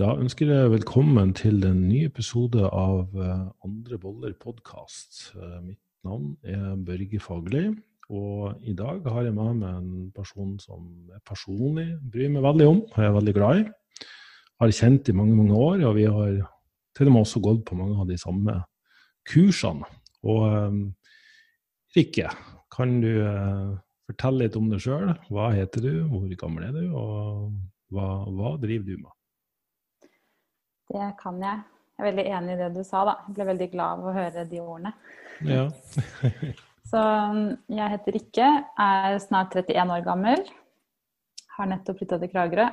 Da ønsker jeg velkommen til en ny episode av eh, Andre boller podkast. Eh, mitt navn er Børge Fagerli, og i dag har jeg med meg en person som jeg personlig bryr meg veldig om og er veldig glad i. Har kjent i mange, mange år, og vi har til og med også gått på mange av de samme kursene. Og um, Rikke, kan du fortelle litt om deg sjøl? Hva heter du, hvor gammel er du, og hva, hva driver du med? Det kan jeg. Jeg er veldig enig i det du sa, da. Jeg ble veldig glad av å høre de ordene. Ja. så um, jeg heter Rikke, er snart 31 år gammel. Har nettopp flytta til Kragerø.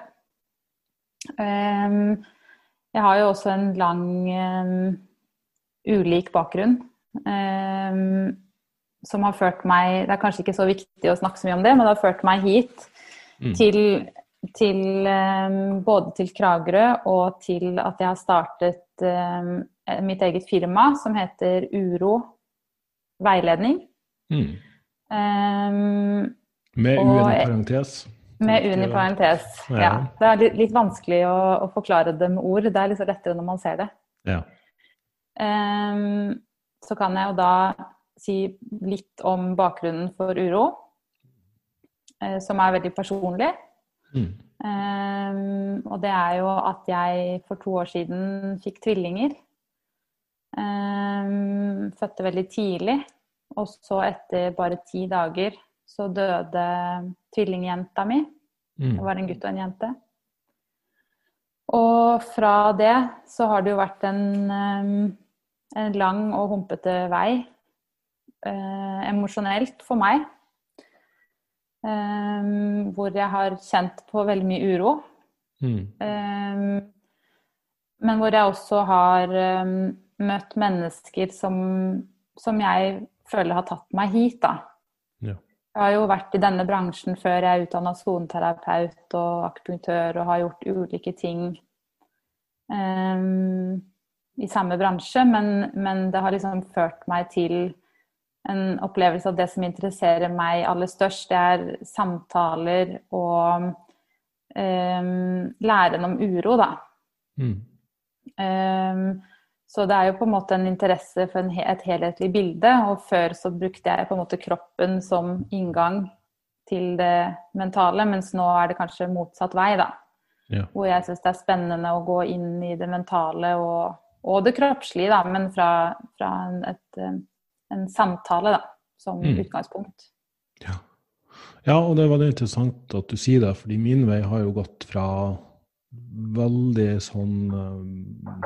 Um, jeg har jo også en lang um, ulik bakgrunn. Um, som har ført meg Det er kanskje ikke så viktig å snakke så mye om det, men det har ført meg hit mm. til til, ehm, både til Kragerø og til at jeg har startet ehm, mitt eget firma som heter Uro veiledning. Mm. Um, med UN i parentes? Med UN i parentes, ja. ja. Det er litt, litt vanskelig å, å, forklare det med ord. Det er så lettere når man ser det. Ja. Um, så kan jeg jo da si litt om bakgrunnen for uro, som er veldig personlig. Mm. Um, og det er jo at jeg for to år siden fikk tvillinger. Um, fødte veldig tidlig. Og så etter bare ti dager så døde tvillingjenta mi. Mm. Det var en gutt og en jente. Og fra det så har det jo vært en, um, en lang og humpete vei uh, emosjonelt for meg. Um, hvor jeg har kjent på veldig mye uro. Mm. Um, men hvor jeg også har um, møtt mennesker som, som, jeg føler har tatt meg hit, da. Ja. Jeg har jo vært i denne bransjen før jeg er utdanna soneterapeut og akupunktør og har gjort ulike ting i samme bransje, men, men det har liksom ført meg til en opplevelse av det som interesserer meg aller størst, det er samtaler og um, læren om uro, da. Mm. Um, så det er jo på en måte en interesse for en, et helhetlig bilde. Og før så brukte jeg på en måte kroppen som inngang til det mentale, mens nå er det kanskje motsatt vei, da. Ja. Hvor jeg syns det er spennende å gå inn i det mentale og, og det kroppslige, da, men fra, fra et en samtale da, som mm. utgangspunkt. Ja. ja. og det var det interessant at du sier det, fordi min vei har jo gått fra veldig sånn um,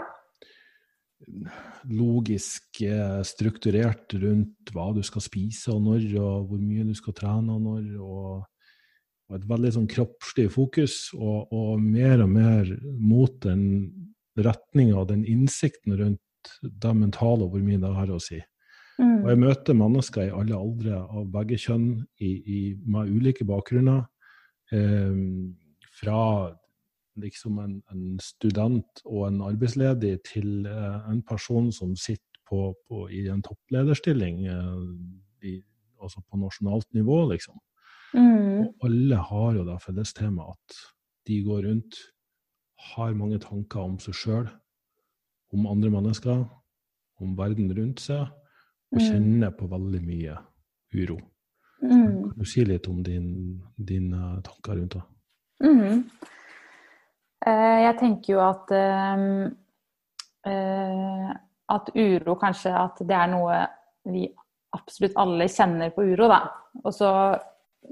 logisk eh, strukturert rundt hva du skal spise og når, og hvor mye du skal trene og når, og et veldig sånn kroppslig fokus, og, og, mer og mer mot den retninga og den innsikten rundt det mentale og hvor mye det har å si. Mm. Og jeg møter mennesker i alle aldre av begge kjønn i, i, med ulike bakgrunner. Eh, fra liksom en, en, student og en arbeidsledig til eh, en person som sitter på, på, i en topplederstilling, eh, i, altså på nasjonalt nivå, liksom. Mm. Og alle har jo det fellestemaet at de går rundt, har mange tanker om seg sjøl, om andre mennesker, om verden rundt seg og mm. kjenner på veldig mye uro. Mm. Kan du si litt om dine tanker rundt det? Mm. Uh, jeg tenker jo at uh, uh, at uro kanskje at det er noe vi absolutt alle kjenner på uro, da. Og så,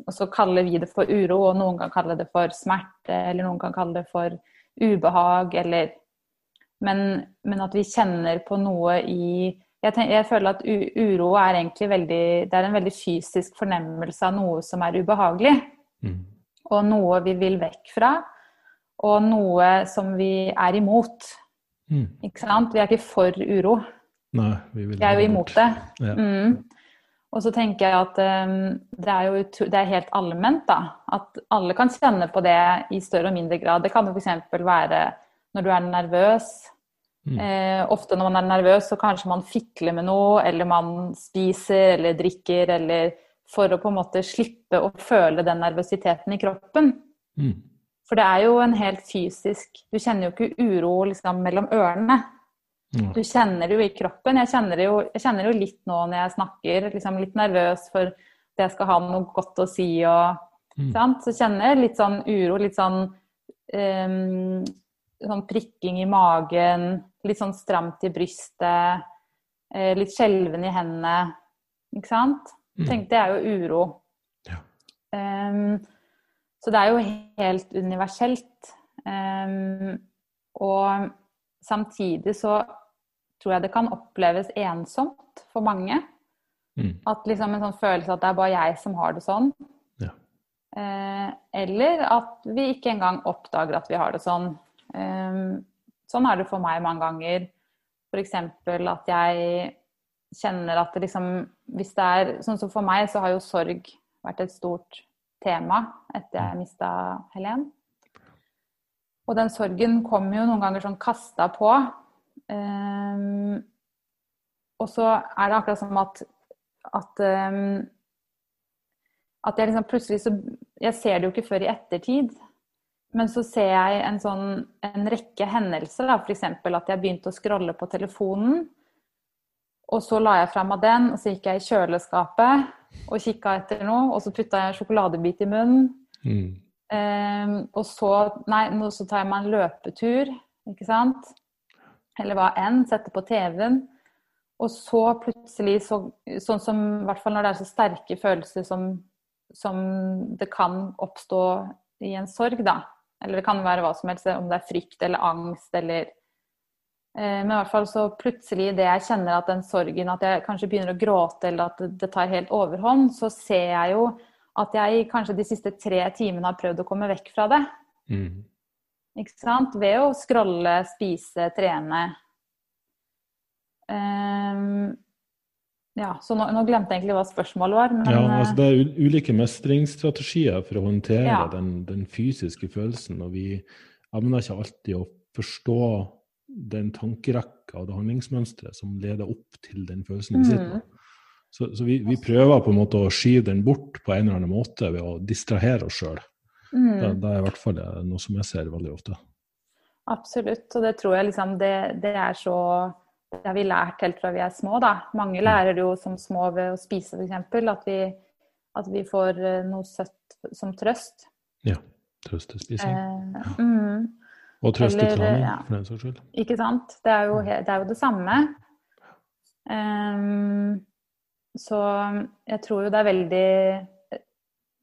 og så kaller vi det for uro, og noen kan kalle det for smerte, eller noen kan kalle det for ubehag, eller men, men at vi kjenner på noe i jeg, tenker, jeg, føler at uro er egentlig veldig Det er en veldig fysisk fornemmelse av noe som er ubehagelig. Mm. Og noe vi vil vekk fra. Og noe som vi er imot. Mm. Ikke sant? Vi er ikke for uro. Nei, vi, vil vi er jo imot det. Ja. Mm. Og så tenker jeg at um, det er jo det er helt allment, da. At alle kan kjenne på det i større og mindre grad. Det kan jo f.eks. være når du er nervøs Mm. Eh, ofte når man er nervøs, så kanskje man fikler med noe, eller man spiser eller drikker, eller for å på en måte slippe å føle den nervøsiteten i kroppen. Mm. For det er jo en helt fysisk Du kjenner jo ikke uro liksom, mellom ørene. Mm. Du kjenner det jo i kroppen. Jeg kjenner det jo, jeg kjenner det jo litt nå når jeg snakker. Liksom litt nervøs for at jeg skal ha noe godt å si og Mm. sant? Så kjenner jeg litt sånn uro, litt sånn um, Sånn prikking i magen, litt sånn stramt i brystet, eh, litt skjelven i hendene. Ikke sant? Mm. Tenk, det er jo uro. Ja. Um, så det er jo helt universelt. Um, og samtidig så tror jeg det kan oppleves ensomt for mange. Mm. At liksom en sånn følelse at det er bare jeg som har det sånn. Ja. Eh, eller at vi ikke engang oppdager at vi har det sånn. Ehm, sånn er det for meg mange ganger. F.eks. at jeg kjenner at det liksom Hvis det er Sånn som for meg, så har jo sorg vært et stort tema etter jeg mista Helen. Og den sorgen kommer jo noen ganger sånn kasta på. Um, og så er det akkurat som at at, um, at jeg liksom plutselig så Jeg ser det jo ikke før i ettertid. Men så ser jeg en sånn en rekke hendelser, da. F.eks. at jeg begynte å scrolle på telefonen. Og så la jeg fra meg den, og så gikk jeg i kjøleskapet og kikka etter noe. Og så putta jeg en sjokoladebit i munnen. Mm. Um, og så Nei, nå så tar jeg meg en løpetur, ikke sant? Eller hva enn. Setter på TV-en. Og så plutselig, så, sånn som i hvert fall når det er så sterke følelser som, som det kan oppstå i en sorg, da. Eller det kan være hva som helst, om det er frykt eller angst eller eh, Men i hvert fall så plutselig idet jeg kjenner at den sorgen, at jeg kanskje begynner å gråte eller at det, tar helt overhånd, så ser jeg jo at jeg kanskje de siste tre timene har prøvd å komme vekk fra det. Mm. Ikke sant? Ved å scrolle, spise, trene. Ehm, ja, så nå, nå glemte jeg egentlig hva spørsmålet var. Men, Ja, altså eh, det er ulike mestringsstrategier for å håndtere Ja. den, den fysiske følelsen. Og vi evner ikke alltid å forstå den tankerekka og det handlingsmønsteret som leder opp til den følelsen vi sitter med. Så, så vi, vi prøver på en måte å skyve den bort på en eller annen måte ved å distrahere oss sjøl. mm, Det, det er i hvert fall noe som jeg ser veldig ofte. absolutt. Og det tror jeg liksom det, det er så Det har vi lært helt fra vi er små, da. Mange lærer det jo som små ved å spise, f.eks. At, vi- at vi får eh, noe søtt som trøst. Ja. Trøstespising. Eh, mm. Og trøstetrening, eller, ja. for den saks skyld. Ikke sant? Det er jo, det, er jo det samme. Um, så jeg tror jo det er veldig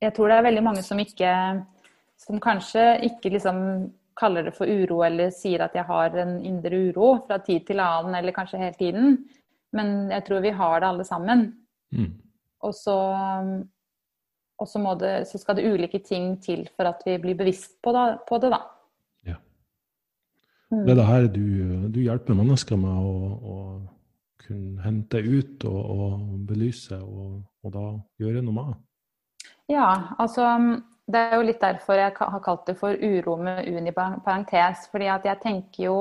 Jeg tror det er veldig mange som ikke Som kanskje ikke liksom kaller det for uro eller sier at jeg har en indre uro fra tid til annen eller kanskje hele tiden. Men jeg tror vi har det alle sammen. Mm. Og så, og så, det, så skal det ulike ting til for at vi blir bevisst på det, på det da. Ja. Mm. Det er det her du, du hjelper mennesker med å, å kunne hente ut og, og belyse, og, og da gjøre noe med. Ja, altså det er jo litt derfor jeg har kalt det for uro med uni parentes. Fordi at jeg tenker jo,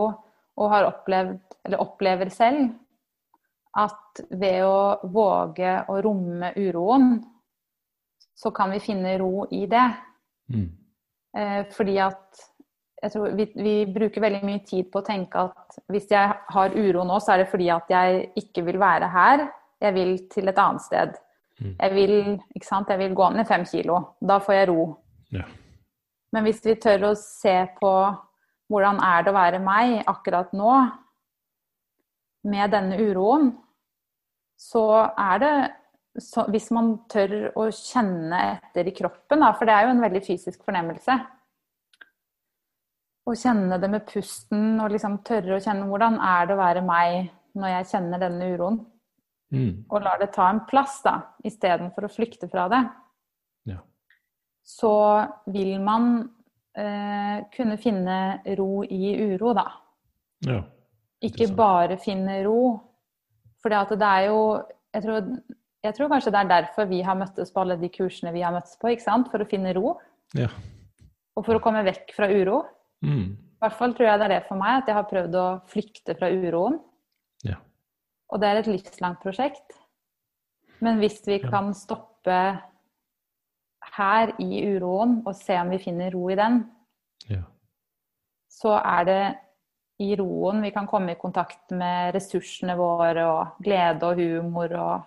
og har opplevd, eller opplever selv, at ved å våge å romme uroen, så kan vi finne ro i det. Mm. Eh, fordi at jeg tror vi, vi bruker veldig mye tid på å tenke at hvis jeg har uro nå, så er det fordi at jeg ikke vil være her. Jeg vil til et annet sted. Mm. Jeg vil, ikke sant? jeg vil gå ned fem kilo. Da får jeg ro. Ja. Men hvis vi tør å se på hvordan er det å være meg akkurat nå, med denne uroen, så er det så Hvis man tør å kjenne etter i kroppen, da, for det er jo en veldig fysisk fornemmelse Å kjenne det med pusten og liksom tørre å kjenne hvordan er det å være meg når jeg kjenner denne uroen, Mm. og lar det ta en plass da, istedenfor å flykte fra det. Så vil man eh, kunne finne ro i uro, da. ja. Ikke bare finne ro. For det er jo jeg tror, jeg tror kanskje det er derfor vi har møttes på alle de kursene vi har møttes på. ikke sant? For å finne ro. Ja. Og for å komme vekk fra uro. Mm. I hvert fall tror jeg det er det for meg, at jeg har prøvd å flykte fra uroen. Ja. Og det er et livslangt prosjekt. Men hvis vi kan stoppe her i uroen og se om vi finner ro i den, Ja. så er det i roen vi kan komme i kontakt med ressursene våre og glede og humor og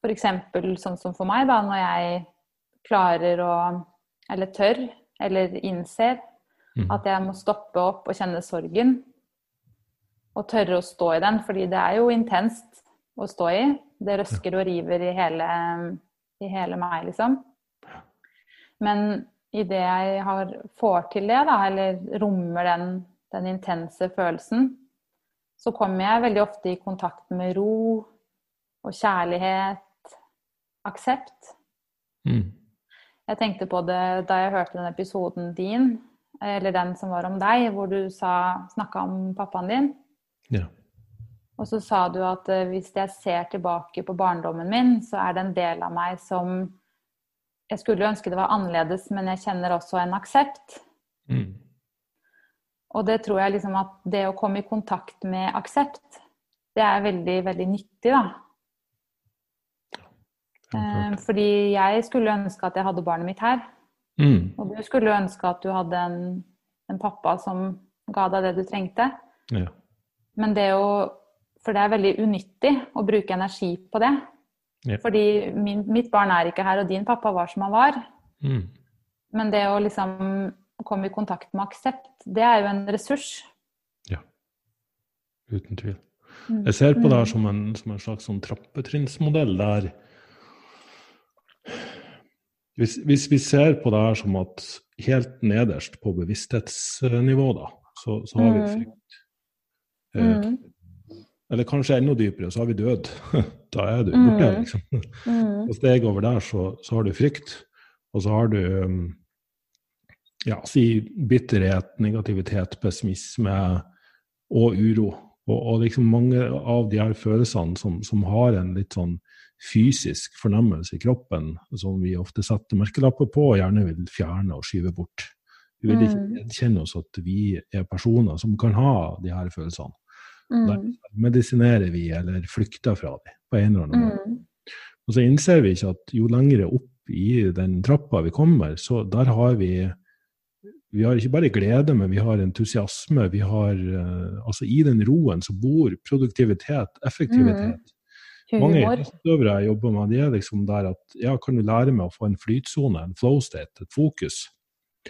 f.eks. sånn som for meg, da, når jeg klarer å Eller tør, eller innser mm. at jeg må stoppe opp og kjenne sorgen. Og tørre å stå i den, fordi det er jo intenst å stå i. Det røsker og river i hele, i hele meg, liksom. Men idet jeg har, får til det, da, eller rommer den, den intense følelsen, så kommer jeg veldig ofte i kontakt med ro og kjærlighet, aksept. Mm. Jeg tenkte på det da jeg hørte den episoden din, eller den som var om deg, hvor du snakka om pappaen din. Ja. Og så sa du at eh, hvis jeg ser tilbake på barndommen min, så er det en del av meg som Jeg skulle ønske det var annerledes, men jeg kjenner også en aksept. Mm. Og det tror jeg liksom at det å komme i kontakt med aksept, det er veldig, veldig nyttig, da. Eh, fordi jeg skulle ønske at jeg hadde barnet mitt her. Mm. Og du skulle ønske at du hadde en, en pappa som ga deg det du trengte. Ja. Men det å For det er veldig unyttig å bruke energi på det. Ja. Fordi min, mitt barn er ikke her, og din pappa var som han var. Mm. Men det å liksom komme i kontakt med aksept, det er jo en ressurs. Ja. Uten tvil. Mm. Jeg ser på det her Mm. som en, som en slags sånn trappetrinnsmodell der hvis, hvis vi ser på det her som at helt nederst på bevissthetsnivå, da, så, så har vi Mm. frykt. Eh, Mm. Eller kanskje enda dypere, så har vi død. da er du Mm. borte, liksom. Mm. Og steg over der så, så har du frykt, og så har du um, ja, si bitterhet, negativitet, pessimisme og uro. Og, og liksom mange av de her følelsene som, som har en litt sånn fysisk fornemmelse i kroppen, som vi ofte setter merkelapper på og gjerne vil fjerne og skyve bort. Vi vil ikke kjenne oss at vi er personer som kan ha de her følelsene. Mm. Medisinerer vi eller flykter fra dem på en eller annen måte. Mm. Og så innser vi ikke at jo lengre opp i den trappa vi kommer, så der har vi vi har ikke bare glede, men vi har entusiasme. Vi har, eh, altså I den roen så bor produktivitet, effektivitet. Mange Humor. idrettsutøvere jeg jobber med, de er liksom der at ja, kan du lære meg å få en flytsone, en flow state, et fokus?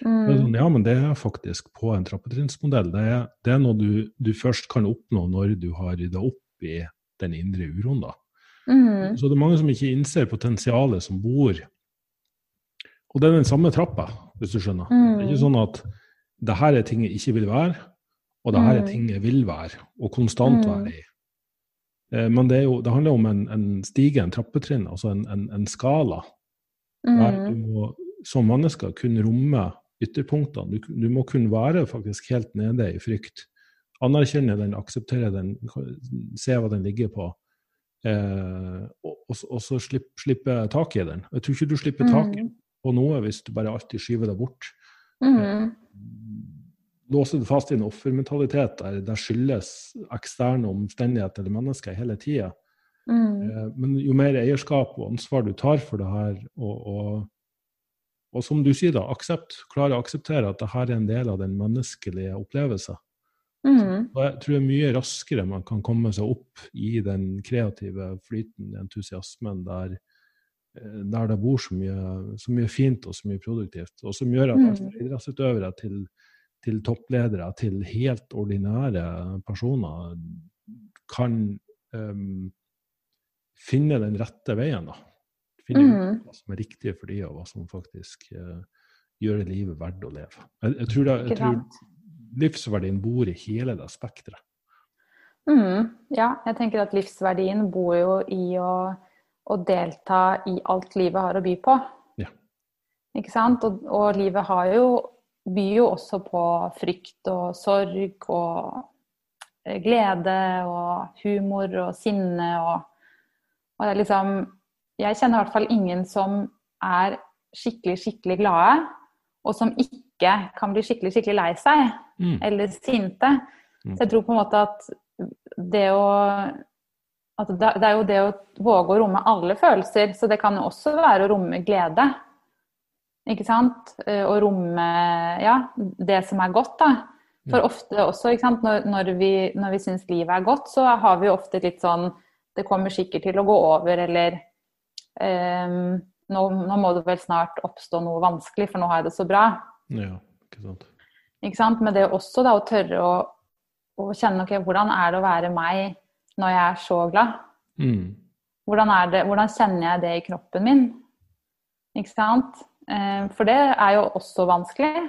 Mm. sånn, ja, men det er faktisk på en trappetrinnsmodell. Det det er noe du, du først kan oppnå når du har rydda opp i den indre uroen. da. Mm. Så det er mange som ikke innser potensialet som bor Og det er den samme trappa, hvis du skjønner. Mm. Det er ikke sånn at det her er ting jeg ikke vil være, og det her er Mm. ting jeg vil være, og konstant Mm. være i. Eh, Men det, er jo, det handler om en, en stige, en trappetrinn, altså en, en, en skala. Der du Mm. må som mennesker kunne romme ytterpunktene. Du, du må kunne være faktisk helt nede i frykt. Anerkjenne den, akseptere den, se hva den ligger på. Eh, og, og, så- og så slippe, slippe tak i den. Jeg tror ikke du slipper tak Mm. på noe hvis du bare alltid skyver det bort. Mm. Låser du fast i en offermentalitet der det skyldes eksterne omstendigheter eller mennesker hele tida. Mm. Eh, Men jo mer eierskap og ansvar du tar for det her, og, og, og som du sier, da, aksept, klare å akseptere at dette er en del av den menneskelige opplevelsen. Mm. Og jeg tror det er mye raskere man kan komme seg opp i den kreative flyten, entusiasmen, der, eh, der det bor så mye, så mye fint og så mye produktivt. Og som gjør at Mm. alt fra idrettsutøvere til, til toppledere til helt ordinære personer kan um, finne den rette veien. da. Finne ut Mm. hva som er riktig for dem, og hva som faktisk uh, gjør livet verdt å leve. Jeg, jeg tror, da, jeg tror livsverdien bor i hele det spekteret. Mm. Ja, jeg tenker at livsverdien bor jo i å, å delta i alt livet har å by på. Ja. Ikke sant? Og, og livet har jo, byr jo også på frykt og sorg og eh, glede og humor og sinne og, og det liksom Jeg kjenner i hvert fall ingen som er skikkelig, skikkelig glade, og som ikke kan bli skikkelig, skikkelig lei seg Mm. eller sinte. Mm. Så jeg tror på en måte at det å at det, det er jo det å våge å romme alle følelser, så det kan jo også være å romme glede. Ikke sant? Å romme ja, det som er godt, da. For ofte også, ikke sant, når, når vi, når vi syns livet er godt, så har vi ofte litt sånn Det kommer sikkert til å gå over, eller nå, nå, må det vel snart oppstå noe vanskelig, for nå har jeg det så bra. Ja, ikke sant. Ikke sant? Men det er også da å tørre å, å kjenne ok, hvordan er det å være meg når jeg er så glad? Mm. Hvordan, det, hvordan, kjenner jeg det i kroppen min? Ikke sant? Eh, for det er jo også vanskelig.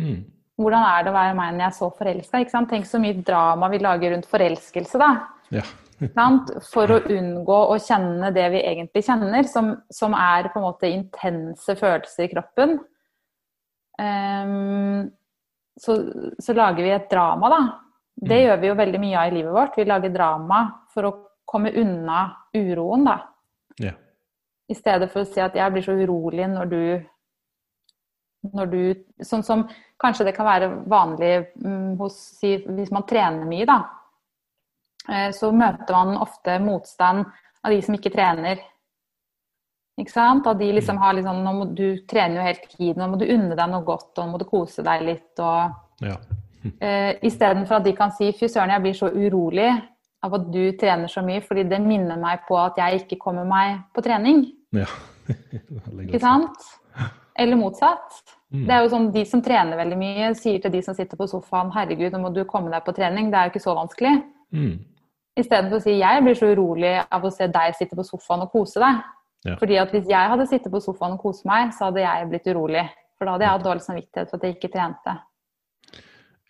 Mm. Hvordan er det å være meg når jeg er så forelska? Tenk så mye drama vi lager rundt forelskelse, da. Ja. For å unngå å kjenne det vi egentlig kjenner, som, som er på en måte intense følelser i kroppen. Um, så, så, lager vi et drama, da. Det mm. gjør vi jo veldig mye av i livet vårt. Vi lager drama for å komme unna uroen, da. Yeah. I stedet for å si at jeg blir så urolig når du når du Sånn som kanskje det kan være vanlig um, hos si, Hvis man trener mye, da. Eh, så møter man ofte motstand av de som ikke trener. Ikke sant? At de liksom har liksom Nå må du trener jo hele tiden, nå må du unne deg noe godt, og nå må du kose deg litt, og ja. uh, Istedenfor at de kan si fy søren, jeg blir så urolig av at du trener så mye, fordi det minner meg på at jeg ikke kommer meg på trening. Ja. ikke sant? Eller motsatt. Mm. Det er jo sånn, De som trener veldig mye, sier til de som sitter på sofaen 'herregud, nå må du komme deg på trening'. Det er jo ikke så vanskelig. Mm. Istedenfor å si 'jeg blir så urolig av å se deg sitte på sofaen og kose deg'. Ja. Fordi at hvis jeg hadde sittet på sofaen og kost meg, så hadde jeg blitt urolig. For da hadde jeg hatt dårlig samvittighet for at jeg ikke trente.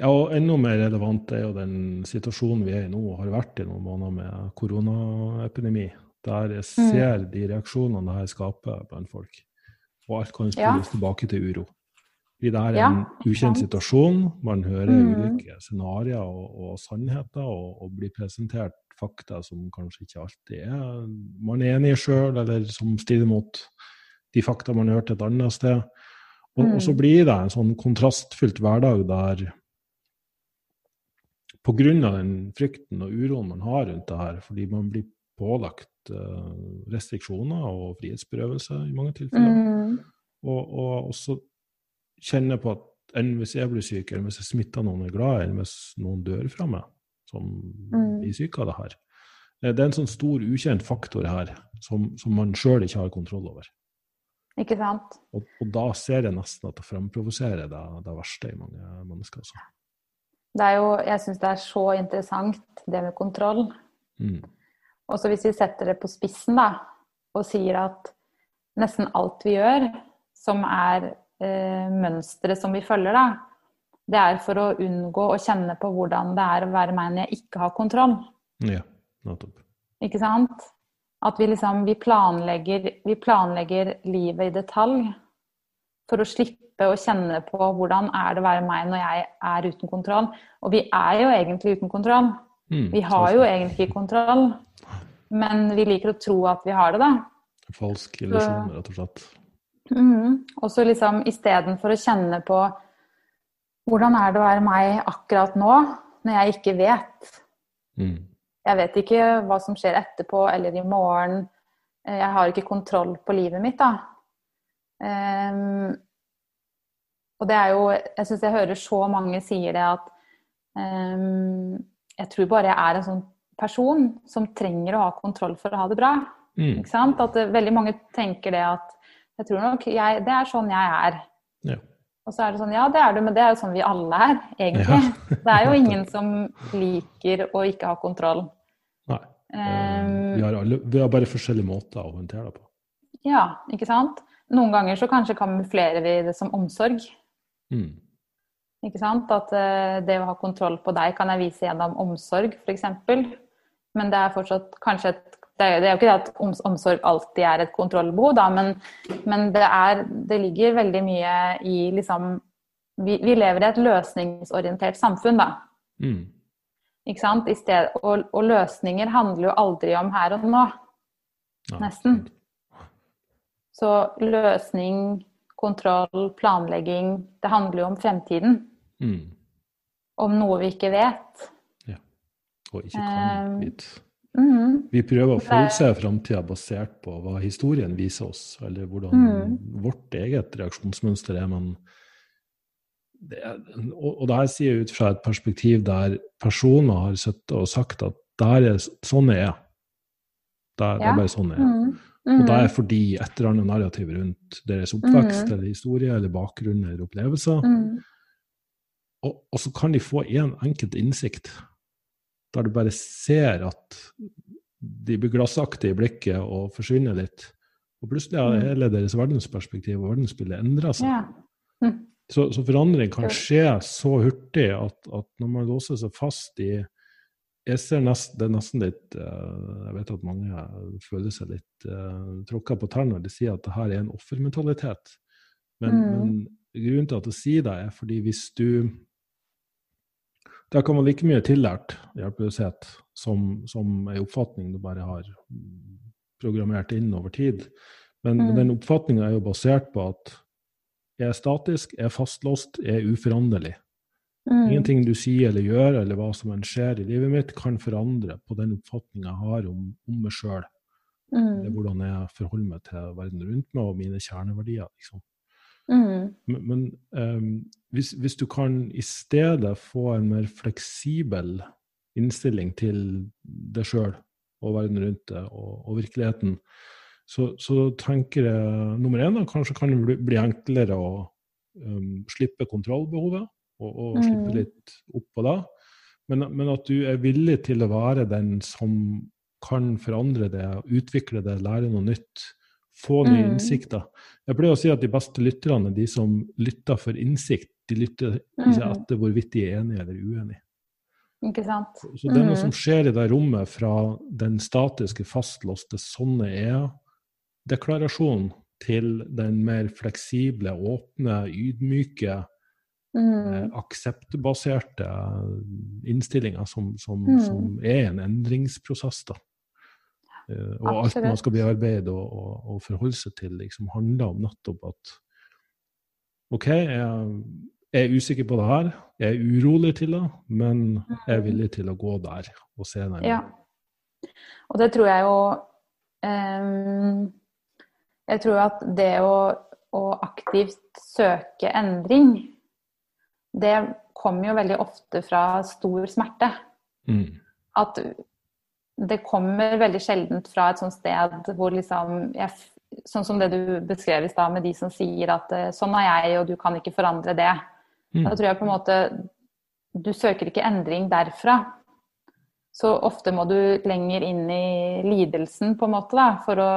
Ja, og enda mer relevant er jo den situasjonen vi er i nå, og har vært i noen måneder med koronaepidemi. Der jeg mm. ser mm. de reaksjonene det her skaper blant folk. Og alt kan spilles ja. tilbake til uro. Fordi det er en ja, ukjent situasjon. Man hører mm. ulike scenarioer og, og, sannheter, og, og, blir presentert fakta som kanskje ikke alltid er man er enig i sjøl, eller som strider mot de fakta man har hørt et annet sted. Og, mm. og så blir det en sånn kontrastfylt hverdag der pga. den frykten og uroen man har rundt det her, fordi man blir pålagt uh, restriksjoner og frihetsberøvelse i mange tilfeller. Mm. Og, og, også kjenne på at enn hvis jeg blir syk, eller hvis jeg smitter noen jeg er glad i, eller hvis noen dør fra meg, som mm. av det her. Eh, det er en sånn stor ukjent faktor her som, som man sjøl ikke har kontroll over. Ikke sant? Og, og, da ser jeg nesten at det fremprovoserer det, det verste i mange mennesker. Også. Det er jo, jeg syns det er så interessant, det med kontroll. Mm. Og så hvis vi setter det på spissen, da, og sier at nesten alt vi gjør, som er eh, mønstre som vi følger, da, det er for å unngå å kjenne på hvordan det er å være meg når jeg ikke har kontroll. Ja, nettopp. Ikke sant? At vi liksom vi planlegger, vi planlegger livet i detalj for å slippe å kjenne på hvordan er det å være meg når jeg er uten kontroll. Og vi er jo egentlig uten kontroll. Mm, vi har jo egentlig ikke kontroll, men vi liker å tro at vi har det, da. Falsk illusjon, rett og slett. Mm, og så liksom istedenfor å kjenne på hvordan er det å være meg akkurat nå, når jeg ikke vet. Mm. Jeg vet ikke hva som skjer etterpå eller i morgen. Jeg har ikke kontroll på livet mitt, da. Um, og det er jo Jeg syns jeg hører så mange sier det at um, Jeg tror bare jeg er en sånn person som trenger å ha kontroll for å ha det bra. Mm. Ikke sant? At det, veldig mange tenker det at jeg tror nok jeg, Det er sånn jeg er. Ja. Og så er det sånn, ja det er du, men det er jo sånn vi alle er, egentlig. Ja. det er jo ingen som liker å ikke ha kontroll. Nei. Um, vi, har alle, vi har bare forskjellige måter å håndtere det på. Ja, ikke sant. Noen ganger så kanskje kamuflerer vi det som omsorg. Mm. Ikke sant? At uh, det å ha kontroll på deg kan jeg vise gjennom omsorg, f.eks. Men det er fortsatt kanskje et det er, det er jo ikke det at omsorg alltid er et kontrollbehov, da, men, men det, er, det, ligger veldig mye i liksom vi, vi, lever i et løsningsorientert samfunn, da. Mm. Ikke sant? Sted, og, og, løsninger handler jo aldri om her og nå. Ja. Nesten. Så løsning kontroll, planlegging. Det handler jo om fremtiden. Mm. Om noe vi ikke vet. Ja. Og ikke kan um, vite. Mm. Vi prøver å forutse framtida basert på hva historien viser oss, eller hvordan Mm. vårt eget reaksjonsmønster er. Men det er, og, og det her sier jeg ut fra et perspektiv der personer har sittet og sagt at der er, sånn er jeg. Det, det Ja. er bare sånn jeg er. Mm. Og det Mm. er fordi et eller annet narrativ rundt deres oppvekst Mm. eller historie eller bakgrunn eller opplevelser. Mm. Og, og så kan de få én en enkelt innsikt, der du bare ser at de blir glassaktige i blikket og forsvinner litt. Og plutselig har Mm. hele deres verdensperspektiv og verdensbilde endra seg. Ja. Mm. Så, så forandring kan skje så hurtig at, at når man låser seg fast i jeg ser nest, Det er nesten litt eh, Jeg vet at mange føler seg litt uh, tråkka på tærne når de sier at det her er en offermentalitet. Men, Mm. men grunnen til at jeg sier det, er fordi hvis du Det kan være like mye tillært hjelpeløshet som, som en oppfatning du bare har mm, programmert inn over tid. Men, men Mm. den oppfatninga er jo basert på at jeg er statisk, jeg er fastlåst, jeg er uforanderlig. Mm. Ingenting du sier eller gjør, eller hva som enn skjer i livet mitt, kan forandre på den oppfatninga jeg har om, om meg sjøl. Mm. hvordan jeg forholder meg til verden rundt meg og mine kjerneverdier. Liksom. Mm. Men, men ehm, hvis, hvis du kan i stedet få en mer fleksibel innstilling til deg sjøl og verden rundt deg og, og virkeligheten, så, så tenker jeg nummer én kanskje kan det bli, bli enklere å um, slippe kontrollbehovet og, og Mm. slippe litt opp på det. Men, men at du er villig til å være den som kan forandre det, utvikle det, lære noe nytt, få nye Mm. innsikter. Jeg pleier å si at de beste lytterne er de som lytter for innsikt. De lytter ikke Mm. etter hvorvidt de er enige eller uenige. Ikke sant. Så det er noe som skjer i det rommet fra den statiske, fastlåste 'sånne er jeg'-deklarasjonen til den mer fleksible, åpne, ydmyke, eh, Mm. akseptbaserte innstillinga som, som, Mm. som er en endringsprosess. da. Eh, og alt man skal bearbeide og, og, og forholde seg til, liksom handler om nettopp at OK, jeg, jeg er usikker på det her, jeg er urolig til det, men jeg er villig til å gå der og se nærmere. Ja. Og det tror jeg jo um, Jeg tror at det å, å aktivt søke endring, det kommer jo veldig ofte fra stor smerte. Mm. At det kommer veldig sjeldent fra et sånt sted hvor liksom jeg, Sånn som det du beskrev i stad, med de som sier at eh, sånn er jeg, og du kan ikke forandre det. Mm. Da tror jeg på en måte Du søker ikke endring derfra. Så ofte må du lenger inn i lidelsen på en måte da, for å,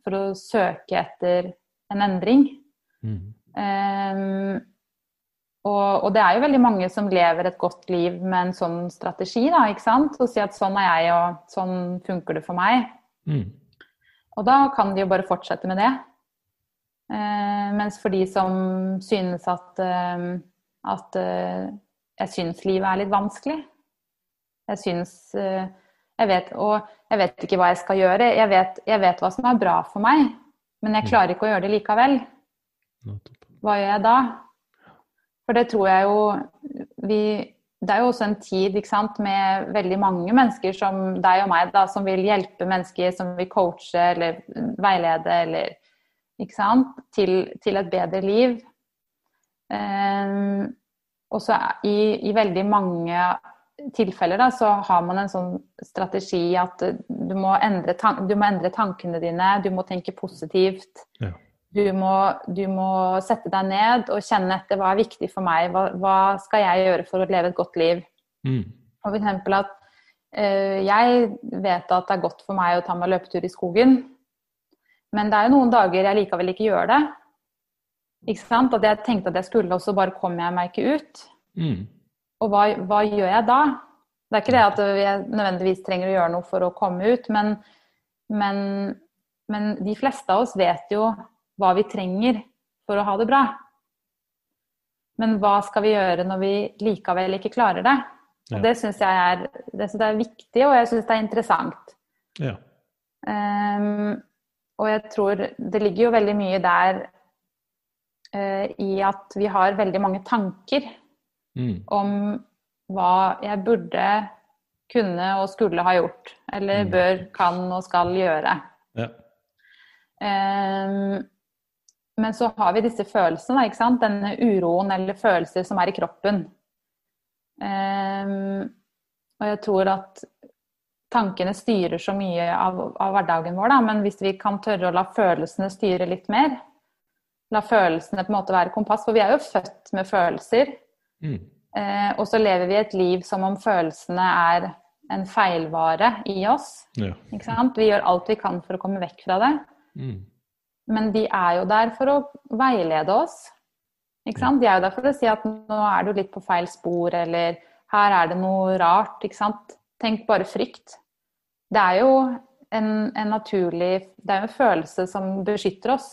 for å søke etter en endring. Mm. Ehm, og, og det er jo veldig mange som lever et godt liv med en sånn strategi. da, ikke sant? Å si at sånn er jeg, og sånn funker det for meg. Mm. Og da kan de jo bare fortsette med det. Eh, mens for de som synes at, eh, at eh, jeg syns livet er litt vanskelig Jeg syns eh, jeg vet, Og jeg vet ikke hva jeg skal gjøre. Jeg vet, jeg vet hva som er bra for meg, men jeg klarer ikke å gjøre det likevel. Hva gjør jeg da? For det tror jeg jo vi Det er jo også en tid sant, med veldig mange mennesker som deg og meg, da, som vil hjelpe mennesker, som vil coache eller veilede eller ikke sant, til, til et bedre liv. Um, og så i, i veldig mange tilfeller da, så har man en sånn strategi at du må endre, tan du må endre tankene dine, du må tenke positivt. Ja. Du må, du må sette deg ned og kjenne etter hva er viktig for meg. Hva, hva skal jeg gjøre for å leve et godt liv? Mm. Og for eksempel at eh, jeg vet at det er godt for meg å ta meg løpetur i skogen. Men det er jo noen dager jeg likevel ikke gjør det. Ikke sant? At jeg tenkte at jeg skulle, og så bare kommer jeg meg ikke ut. Mm. Og hva, hva gjør jeg da? Det er ikke det at jeg nødvendigvis trenger å gjøre noe for å komme ut, men, men, men de fleste av oss vet jo hva vi trenger for å ha det bra. Men hva skal vi gjøre når vi likevel ikke klarer det? Ja. Og det syns jeg er, det synes jeg er viktig, og jeg syns det er interessant. Ja. Um, og jeg tror det ligger jo veldig mye der uh, i at vi har veldig mange tanker Mm. om hva jeg burde kunne og skulle ha gjort. Eller Mm. bør, kan og skal gjøre. Ja. Ehm, men så har vi disse følelsene, ikke sant? Denne uroen eller følelser som er i kroppen. Um, og jeg tror at tankene styrer så mye av, av hverdagen vår, da, men hvis vi kan tørre å la følelsene styre litt mer, la følelsene på en måte være kompass, for vi er jo født med følelser, Mm. Uh, og så lever vi et liv som om følelsene er en feilvare i oss. Ja. Ikke sant? Vi gjør alt vi kan for å komme vekk fra det. Mm. Men de er jo der for å veilede oss. Ikke sant? De er jo der for å si at nå er du litt på feil spor, eller her er det noe rart. Ikke sant? Tenk bare frykt. Det er jo en, en naturlig Det er jo en følelse som beskytter oss.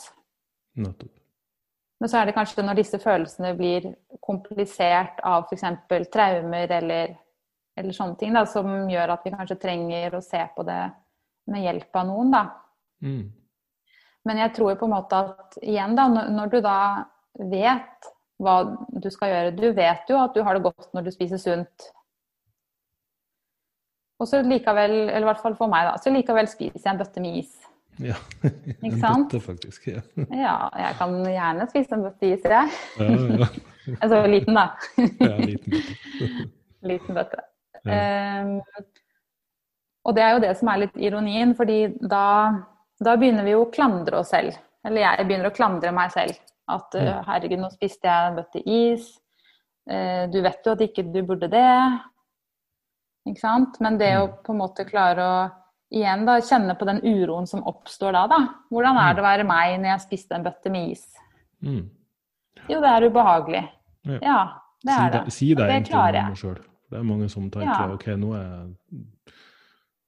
Nettopp. Men så er det kanskje når disse følelsene blir komplisert av f.eks. traumer eller, eller sånne ting, da, som gjør at vi kanskje trenger å se på det med hjelp av noen, da. Mm. Men jeg tror på en måte at igjen, da, når du da vet hva du skal gjøre Du vet jo at du har det godt når du spiser sunt. Og så likevel, eller i hvert fall for meg, da, så likevel spiser jeg en bøtte med is. Ja. Ikke En bøtte, faktisk. Ja. Ja, jeg kan gjerne spise en bøtte is, jeg. Ja, ja. Altså liten, da. ja liten bøtte. Liten bøtte. Ja. Um, og det er jo det som er litt ironien, fordi da, da begynner vi jo å klandre oss selv. Eller jeg begynner å klandre meg selv. At eh, Mm. herregud, nå spiste jeg en bøtte is. Eh, du vet jo at ikke du burde det. Ikke sant? Men det å Mm. på en måte klare å igjen da kjenne på den uroen som oppstår da, da. Hvordan er det å være meg når jeg spiste en bøtte med is? Mm. Jo, det er ubehagelig. Ja. Ja, det er det. det, si det det egentlig klarer deg jeg. sjøl. Det er mange som tenker Ja. ok, nå er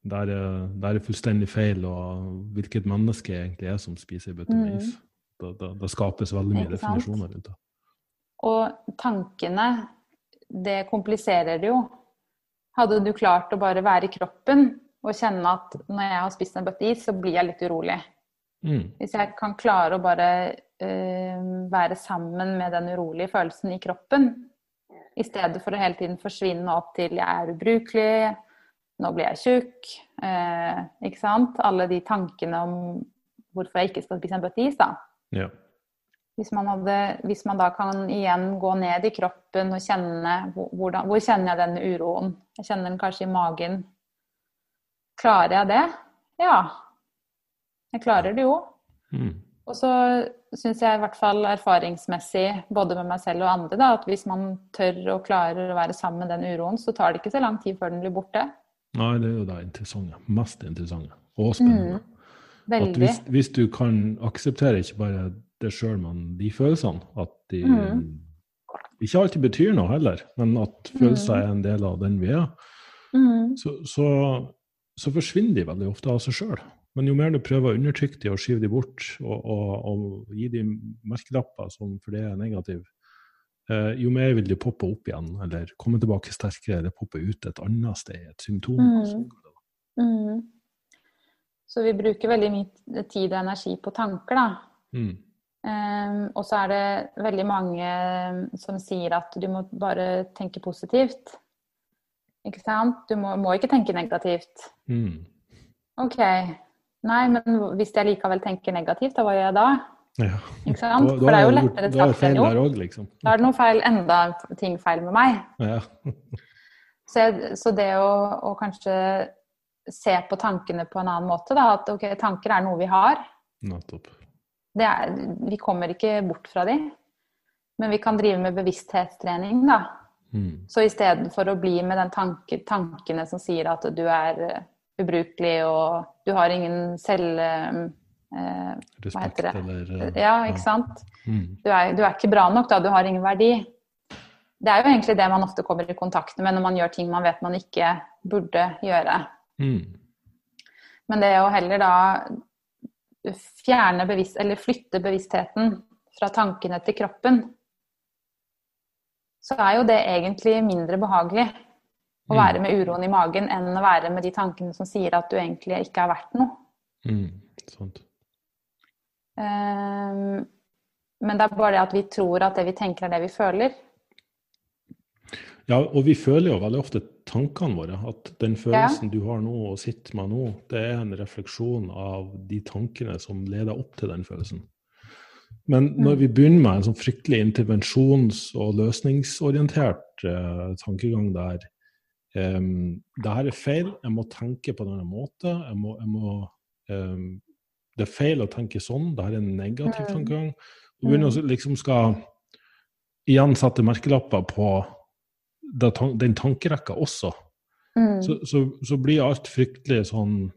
der er, der er fullstendig feil, og hvilket menneske egentlig er som spiser en bøtte Mm. is. Da, da, da skapes veldig mye definisjoner rundt det. Og tankene, det kompliserer det jo. Hadde du klart å bare være i kroppen og kjenne at når jeg har spist en bøtte is, så blir jeg litt urolig. Mm. Hvis jeg kan klare å bare eh, være sammen med den urolige følelsen i kroppen, i stedet for å hele tiden forsvinne opp til jeg er ubrukelig, nå blir jeg tjukk, eh, ikke sant? Alle de tankene om hvorfor jeg ikke skal spise en bøtte is, da. Ja. Hvis man, hadde, hvis man da kan igjen gå ned i kroppen og kjenne hvor, hvordan, hvor kjenner jeg denne uroen? Jeg kjenner den kanskje i magen. Klarer jeg det? Ja. Jeg klarer det jo. Mm. Og så syns jeg i hvert fall erfaringsmessig, både med meg selv og andre, da, at hvis man tør og klarer å være sammen med den uroen, så tar det ikke så lang tid før den blir borte. Nei, det er jo det interessante. Mest interessante. Og spennende. Mm. Veldig. hvis, hvis du kan akseptere ikke bare det sjøl, men de følelsene, at de mm. ikke alltid betyr noe heller, men at følelser er en del av den vi er, Mm. så, så, så forsvinner de veldig ofte av seg sjøl. Men jo mer du prøver å undertrykke de og skyve de bort, og, og, og gi de merkelapper som for det er negativ, eh, jo mer vil de poppe opp igjen, eller komme tilbake sterkere, eller poppe ut et annet sted, et symptom. Mm. det da. Mm. Så vi bruker veldig mye tid og energi på tanker, da. Mm. Um, og så er det veldig mange som sier at du må bare tenke positivt. Ikke sant? Du må, må ikke tenke negativt. Mm. OK. Nei, men hvis jeg likevel tenker negativt, da hva gjør jeg da? Ja. Ikke sant? Da- da For det er jo lettere er sagt enn gjort. liksom. Da er det noe feil, enda ting feil med meg. Ja. Så, jeg, så det å, å kanskje se på tankene på en annen måte, da, at ok, tanker er noe vi har. Nettopp. Det vi kommer ikke bort fra de. Men vi kan drive med bevissthetstrening, da. Mm. Så istedenfor å bli med den tanke, tankene som sier at du er eh, ubrukelig og du har ingen selv... eh, Respekt eller eh, ja, ikke sant? Mm. Du er, du er ikke bra nok, da. Du har ingen verdi. Det er jo egentlig det man ofte kommer i kontakt med når man gjør ting man vet man ikke burde gjøre. Mm. Men det å heller da fjerne bevisst, eller flytte bevisstheten fra tankene til kroppen, så er jo det egentlig mindre behagelig å Mm. være med uroen i magen enn å være med de tankene som sier at du egentlig ikke er verdt noe. Mm. Sant. Ehm, Men det er bare det at vi tror at det vi tenker er det vi føler. Ja, og vi føler jo veldig ofte tankene våre. At den følelsen ja. du har nå og sitter med nå, det er en refleksjon av de tankene som leder opp til den følelsen. Men når vi begynner med en sånn fryktelig intervensjons- og løsningsorientert eh, tankegang der um, det her er feil, jeg må tenke på en annen måte, jeg må, jeg må um, det er feil å tenke sånn, det her er en negativ mm. tankegang. Du begynner å liksom skal igjen sette merkelapper på den tankerekka også. Mm. Så, så, så, blir alt fryktelig sånn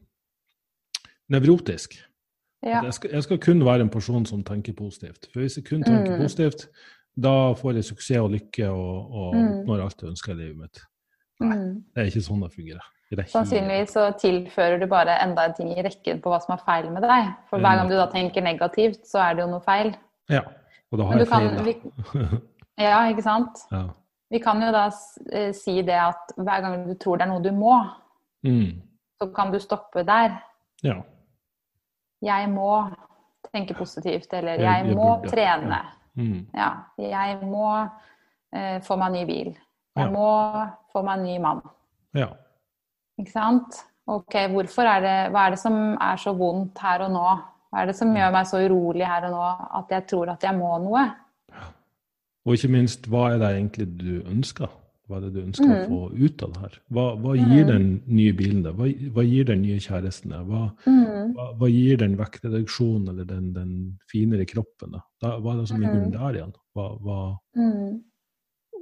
nevrotisk. Ja. Jeg, skal, jeg, skal, kun være en person som tenker positivt. For hvis jeg kun tenker mm. positivt, da får jeg suksess og lykke og, og mm. når alt jeg ønsker i livet mitt. Nei, mm. det er ikke sånn det fungerer. Sannsynligvis så tilfører du bare enda en ting i rekken på hva som er feil med deg. For hver gang du da tenker negativt, så er det jo noe feil. Ja, og da har jeg feil, da. Vi, ja, ikke sant. Ja. Vi kan jo da eh, si det at hver gang du tror det er noe du må, mm. så kan du stoppe der. Ja. Jeg må tenke positivt, eller jeg, jeg, jeg må burde, trene. Ja. Mm. ja. Jeg må uh, få meg ny bil. Jeg må få meg en ny mann. Ja. Ikke sant? Ok, hvorfor er det, Hva er det som er så vondt her og nå? Hva er det som gjør meg så urolig her og nå at jeg tror at jeg må noe? Og ikke minst, hva er det egentlig du ønsker? Hva er det du ønsker mm. å få ut av det her? Hva, hva gir mm. den nye bilen deg? Hva, hva, gir den nye kjæresten deg? Hva, mm. hva, gir den vektreduksjonen eller den, den, finere kroppen? Da? hva er det som ligger mm. der igjen? Mm.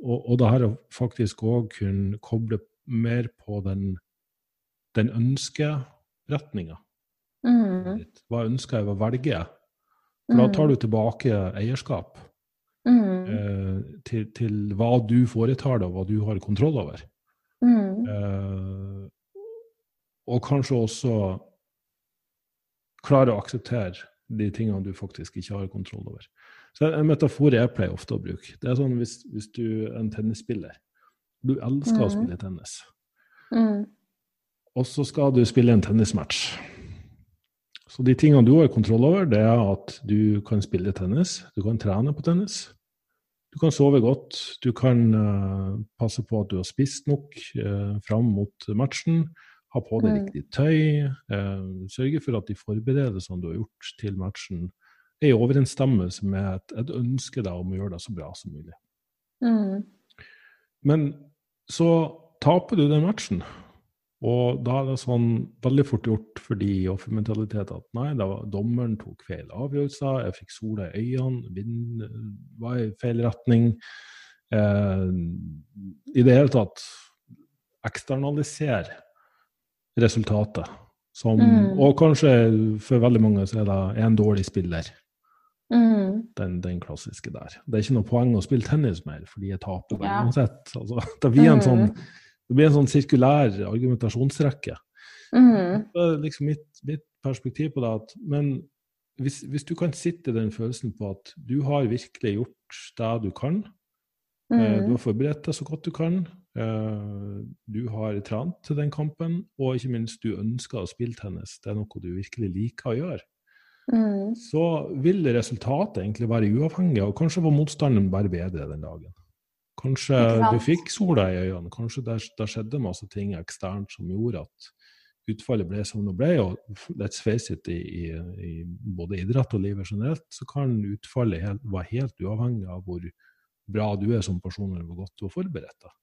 Og, og det her å faktisk òg kunne koble mer på den den ønskeretninga. Mm. Hva ønsker jeg, hva velger jeg? For da tar du tilbake eierskap mm. eh, til, til, hva du foretar deg, og hva du har kontroll over. Mm. Eh, og kanskje også klare å akseptere de tingene du faktisk ikke har kontroll over. Så En metafor jeg pleier ofte å bruke, det er sånn hvis, hvis du er en tennisspiller. Du elsker å mm. spille tennis. Mm. Og så skal du spille en tennismatch. Så de tingene du har kontroll over, det er at du kan spille tennis, du kan trene på tennis. Du kan sove godt, du kan uh, passe på at du har spist nok uh, fram mot matchen. Ha på deg mm. riktig tøy. Uh, sørge for at de forberedelsene du har gjort til matchen, er i overensstemmelse med et, et ønske deg om å gjøre det så bra som mulig. Mm. Men så taper du den matchen. Og da er det sånn veldig fort gjort for de offermentalitet at nei, var, dommeren tok feil avgjørelser, jeg fikk sola i øynene, vinden var i feil retning. Eh, I det hele tatt eksternalisere resultatet. Som, mm. Og kanskje for veldig mange så er det en dårlig spiller. Mm. Den, den, klassiske der. Det er ikke noe poeng å spille tennis mer, fordi jeg taper ja. uansett. Altså, det blir en mm. sånn det blir en sånn sirkulær argumentasjonsrekke. Mm. Det er liksom mitt, mitt, perspektiv på det at Men hvis, hvis, du kan sitte i den følelsen på at du har virkelig gjort det du kan, mm. eh, du har forberedt deg så godt du kan, eh, du har trent til den kampen, og ikke minst du ønsker å spille tennis, det er noe du virkelig liker å gjøre, mm. så vil resultatet egentlig være uavhengig, og kanskje var motstanderen bare bedre den dagen. Kanskje du fikk sola i øynene, kanskje det, det skjedde masse ting eksternt som gjorde at utfallet ble som det ble. Og let's face it, i, i, i både idrett og livet generelt, så kan utfallet helt, være helt uavhengig av hvor bra du er som person, eller hvor godt du har forberedt deg.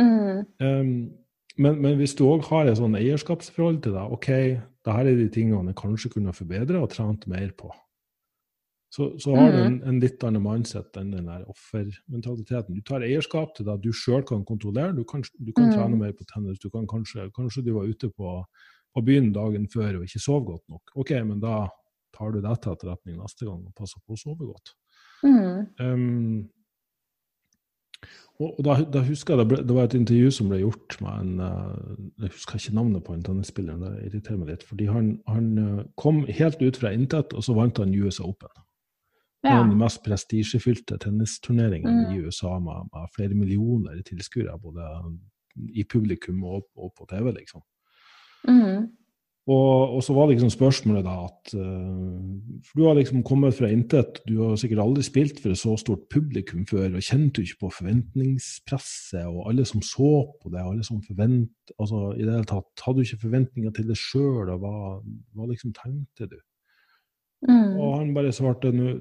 Mm. Um, men, men, hvis du òg har et sånn eierskapsforhold til deg, OK, dette er de tingene jeg kanskje kunne forbedre og trent mer på. Så, så har mm. du en, en, litt annen mindset enn den der offermentaliteten. Du tar eierskap til det du sjøl kan kontrollere. Du kan, du kan mm. trene mer på tennis. Du kan kanskje, kanskje du var ute på, på, byen dagen før og ikke sov godt nok. OK, men da tar du det til etterretning neste gang og passer på å sove godt. Mm. Um, og, og da, da, husker jeg det, ble, det, var et intervju som ble gjort med en uh, Jeg husker ikke navnet på en tennisspiller, det irriterer meg litt. fordi Han, han uh, kom helt ut fra intet, og så vant han US Open. Ja. Den mest prestisjefylte tennisturneringen mm. i USA med, med, flere millioner tilskuere, både i publikum og, og, på TV, liksom. Mm. Og, og, så var det liksom spørsmålet da at uh, For du har liksom kommet fra intet. Du har sikkert aldri spilt for et så stort publikum før. og Kjente du ikke på forventningspresset og alle som så på det? alle som forvent, altså i det hele tatt, Hadde du ikke forventninger til deg sjøl, og hva, hva, liksom tenkte du? Mm. Og han bare svarte nå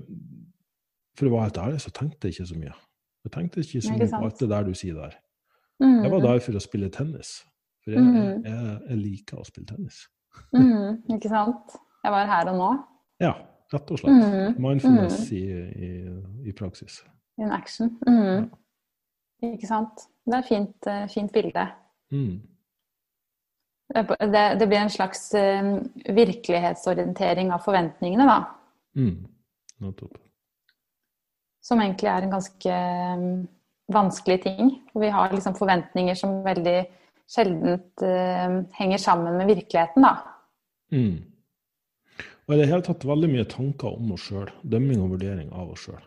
For å være helt ærlig, så tenkte jeg ikke så mye. Jeg tenkte ikke så mye på alt det der du sier der. Mm. Jeg var der for å spille tennis. For jeg, mm. jeg, jeg liker å spille tennis. Mm, ikke sant. Jeg var her og nå. Ja, rett og slett. Mm, Mindfulness mm. I, i, i, praksis. In action. Ja. Ikke sant. Det er et fint, uh, fint bilde. Mm. Det, det, blir en slags uh, virkelighetsorientering av forventningene, da. Mm. Som egentlig er en ganske um, vanskelig ting. Vi har liksom forventninger som veldig sjeldent uh, henger sammen med virkeligheten, da. Mm. Og i det hele tatt veldig mye tanker om oss sjøl. Dømming og vurdering av oss sjøl.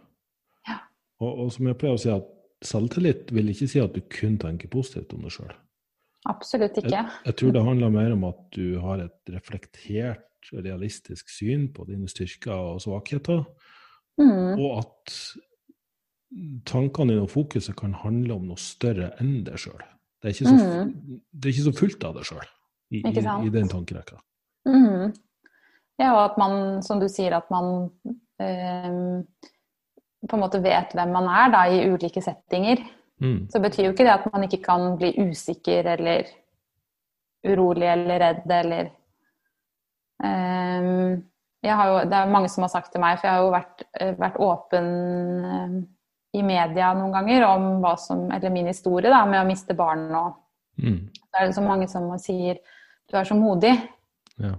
Ja. Og, og, som jeg pleier å si, at selvtillit vil ikke si at du kun tenker positivt om deg sjøl. Absolutt ikke. Jeg, jeg, tror det handler mer om at du har et reflektert, realistisk syn på dine styrker og svakheter, mm. og at tankene dine og fokuset kan handle om noe større enn deg sjøl. Det, mm. det, er ikke så fullt av deg sjøl i, i, i, den tankerekka. Mm. Ja, og at man, som du sier, at man eh, på en måte vet hvem man er da, i ulike settinger. Mm. Så betyr jo ikke det at man ikke kan bli usikker eller urolig eller redd eller eh, jo, Det er mange som har sagt til meg, for jeg har jo vært, eh, vært åpen um, i media noen ganger om hva som, eller min historie da, med å miste barn og mm. Det er så mange som sier du er så modig. Ja.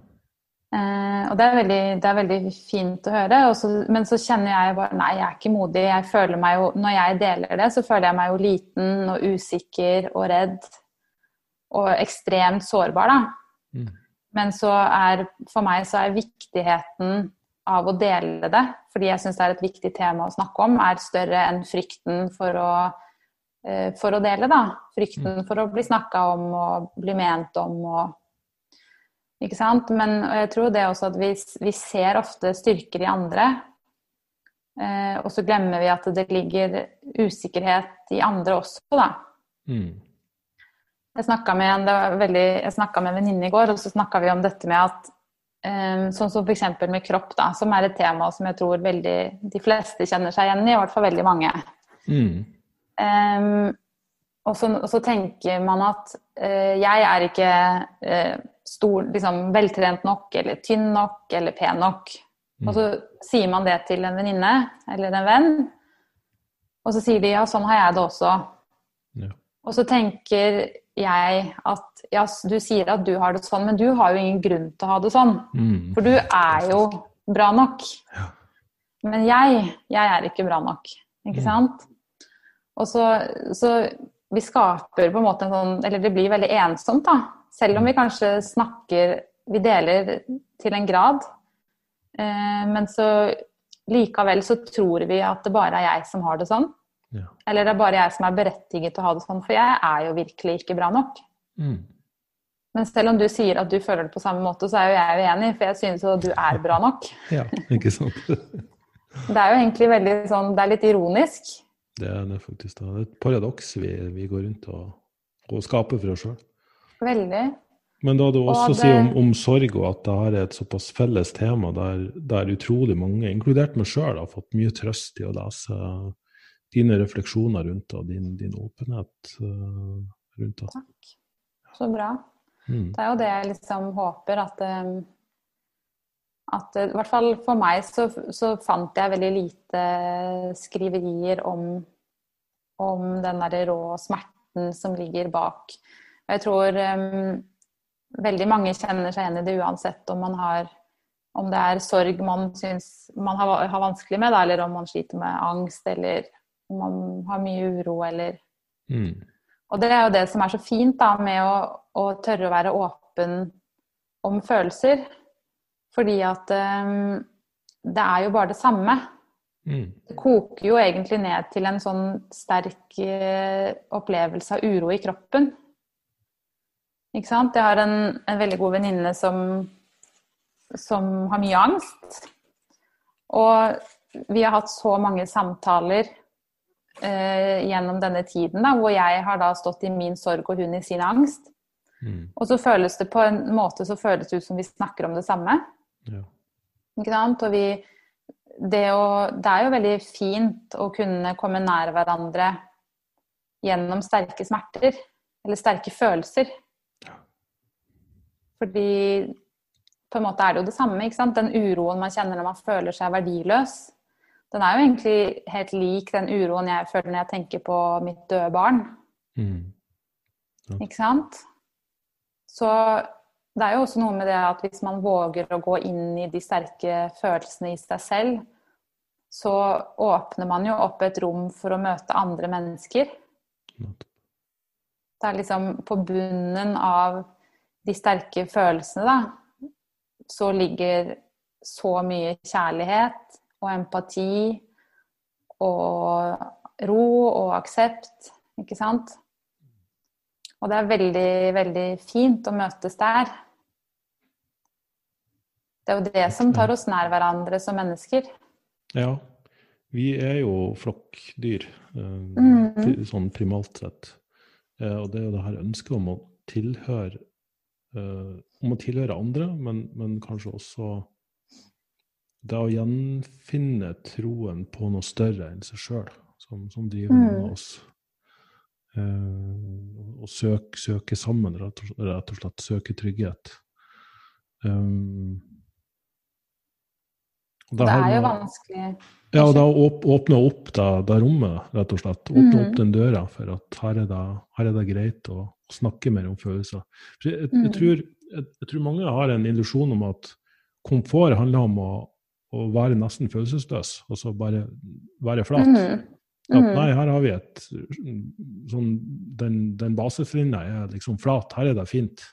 Eh, og det er, veldig, det er, veldig, fint å høre. Også, men så kjenner jeg bare Nei, jeg er ikke modig. Jeg føler meg jo, når jeg deler det, så føler jeg meg jo liten og usikker og redd. Og ekstremt sårbar, da. Mm. Men så er for meg så er viktigheten av å dele det, fordi jeg syns det er et viktig tema å snakke om, er større enn frykten for å, eh, for å dele, da. Frykten mm. for å bli snakka om og bli ment om og ikke sant? Men jeg tror det også at vi, vi ser ofte styrker i andre. Eh, og så glemmer vi at det ligger usikkerhet i andre også, da. Mm. Jeg snakka med en veldig, med en venninne i går, og så snakka vi om dette med at eh, Sånn som f.eks. med kropp, da, som er et tema som jeg tror veldig, de fleste kjenner seg igjen i, i hvert fall veldig mange. Mm. Um, og, så, og, så, tenker man at uh, jeg er ikke uh, stor, liksom, veltrent nok eller tynn nok eller pen nok. Mm. Og så sier man det til en venninne eller en venn, og så sier de ja, sånn har jeg det også. Ja. Og så tenker jeg at ja, du sier at du har det sånn, men du har jo ingen grunn til å ha det sånn. Mm. For du er jo bra nok. Ja. Men jeg, jeg er ikke bra nok. Ikke mm. sant? Og så, så vi skaper på en måte en sånn Eller det blir veldig ensomt, da. Selv om vi kanskje snakker Vi deler til en grad. Eh, men så likevel så tror vi at det bare er jeg som har det sånn. Ja. Eller det er bare jeg som er berettiget til å ha det sånn, for jeg er jo virkelig ikke bra nok. Mm. Men selv om du sier at du føler det på samme måte, så er jo jeg uenig, for jeg synes jo at du er bra nok. ja, ikke sant. det er jo egentlig veldig sånn Det er litt ironisk. Det er faktisk. det. Det er et paradoks vi, vi går rundt og, og skaper for oss sjøl. Veldig. Men da du også det... sier om, om, sorg, og at det er et såpass felles tema der, der utrolig mange, inkludert meg sjøl, har fått mye trøst i å lese dine refleksjoner rundt det, og din, din åpenhet uh, rundt det. Takk. Så bra. Mm. Det er jo det jeg liksom håper at um, at i hvert fall for meg så, så, fant jeg veldig lite skriverier om, om den derre rå smerten som ligger bak. Og jeg tror um, veldig mange kjenner seg igjen i det uansett om man har om det er sorg man syns man har, har vanskelig med, da, eller om man sliter med angst, eller om man har mye uro, eller mm. Og det er jo det som er så fint da, med å, å tørre å være åpen om følelser. Fordi at um, det er jo bare det samme. Mm. Det koker jo egentlig ned til en sånn sterk uh, opplevelse av uro i kroppen. Ikke sant? Jeg har en, en veldig god venninne som, som har mye angst. Og vi har hatt så mange samtaler eh, gjennom denne tiden da, hvor jeg har da stått i min sorg og hun i sin angst. Mm. Og så føles det på en måte så føles det ut som vi snakker om det samme. Ja. Ikke sant? Og vi, det, å, det er jo veldig fint å kunne komme nær hverandre gjennom sterke smerter. Eller sterke følelser. Fordi på en måte er det jo det samme. ikke sant? Den uroen man kjenner når man føler seg verdiløs, den er jo egentlig helt lik den uroen jeg føler når jeg tenker på mitt døde barn. Mm. Ja. Ikke sant? Så det er jo også noe med det at hvis man våger å gå inn i de sterke følelsene i seg selv, så åpner man jo opp et rom for å møte andre mennesker. Det er liksom på bunnen av de sterke følelsene, da, så ligger så mye kjærlighet og empati og ro og aksept, ikke sant? Og det er veldig, veldig fint å møtes der. Det er jo det som tar oss nær hverandre som mennesker. Ja. Vi er jo flokkdyr, eh, mm. sånn primalt sett. Eh, og det er jo det her ønsket om å tilhøre uh, om å tilhøre andre, men, men, kanskje også det å gjenfinne troen på noe større enn seg sjøl, som, som, driver mm. med oss. Uh, og søke, søke, sammen, rett og, rett og, slett. Søke trygghet. Um, det er jo vanskelig Ja, og da åpne opp det, det, rommet, rett og slett. Åpne mm. opp den døra for at her er det, her er det greit å, snakke mer om følelser. Jeg, jeg, jeg, mm. tror, jeg, tror, mange har en illusjon om at komfort handler om å, å være nesten følelsesløs, altså bare være flat. Mm. At mm. nei, her har vi et sånn Den, den basislinja er liksom flat. Her er det fint.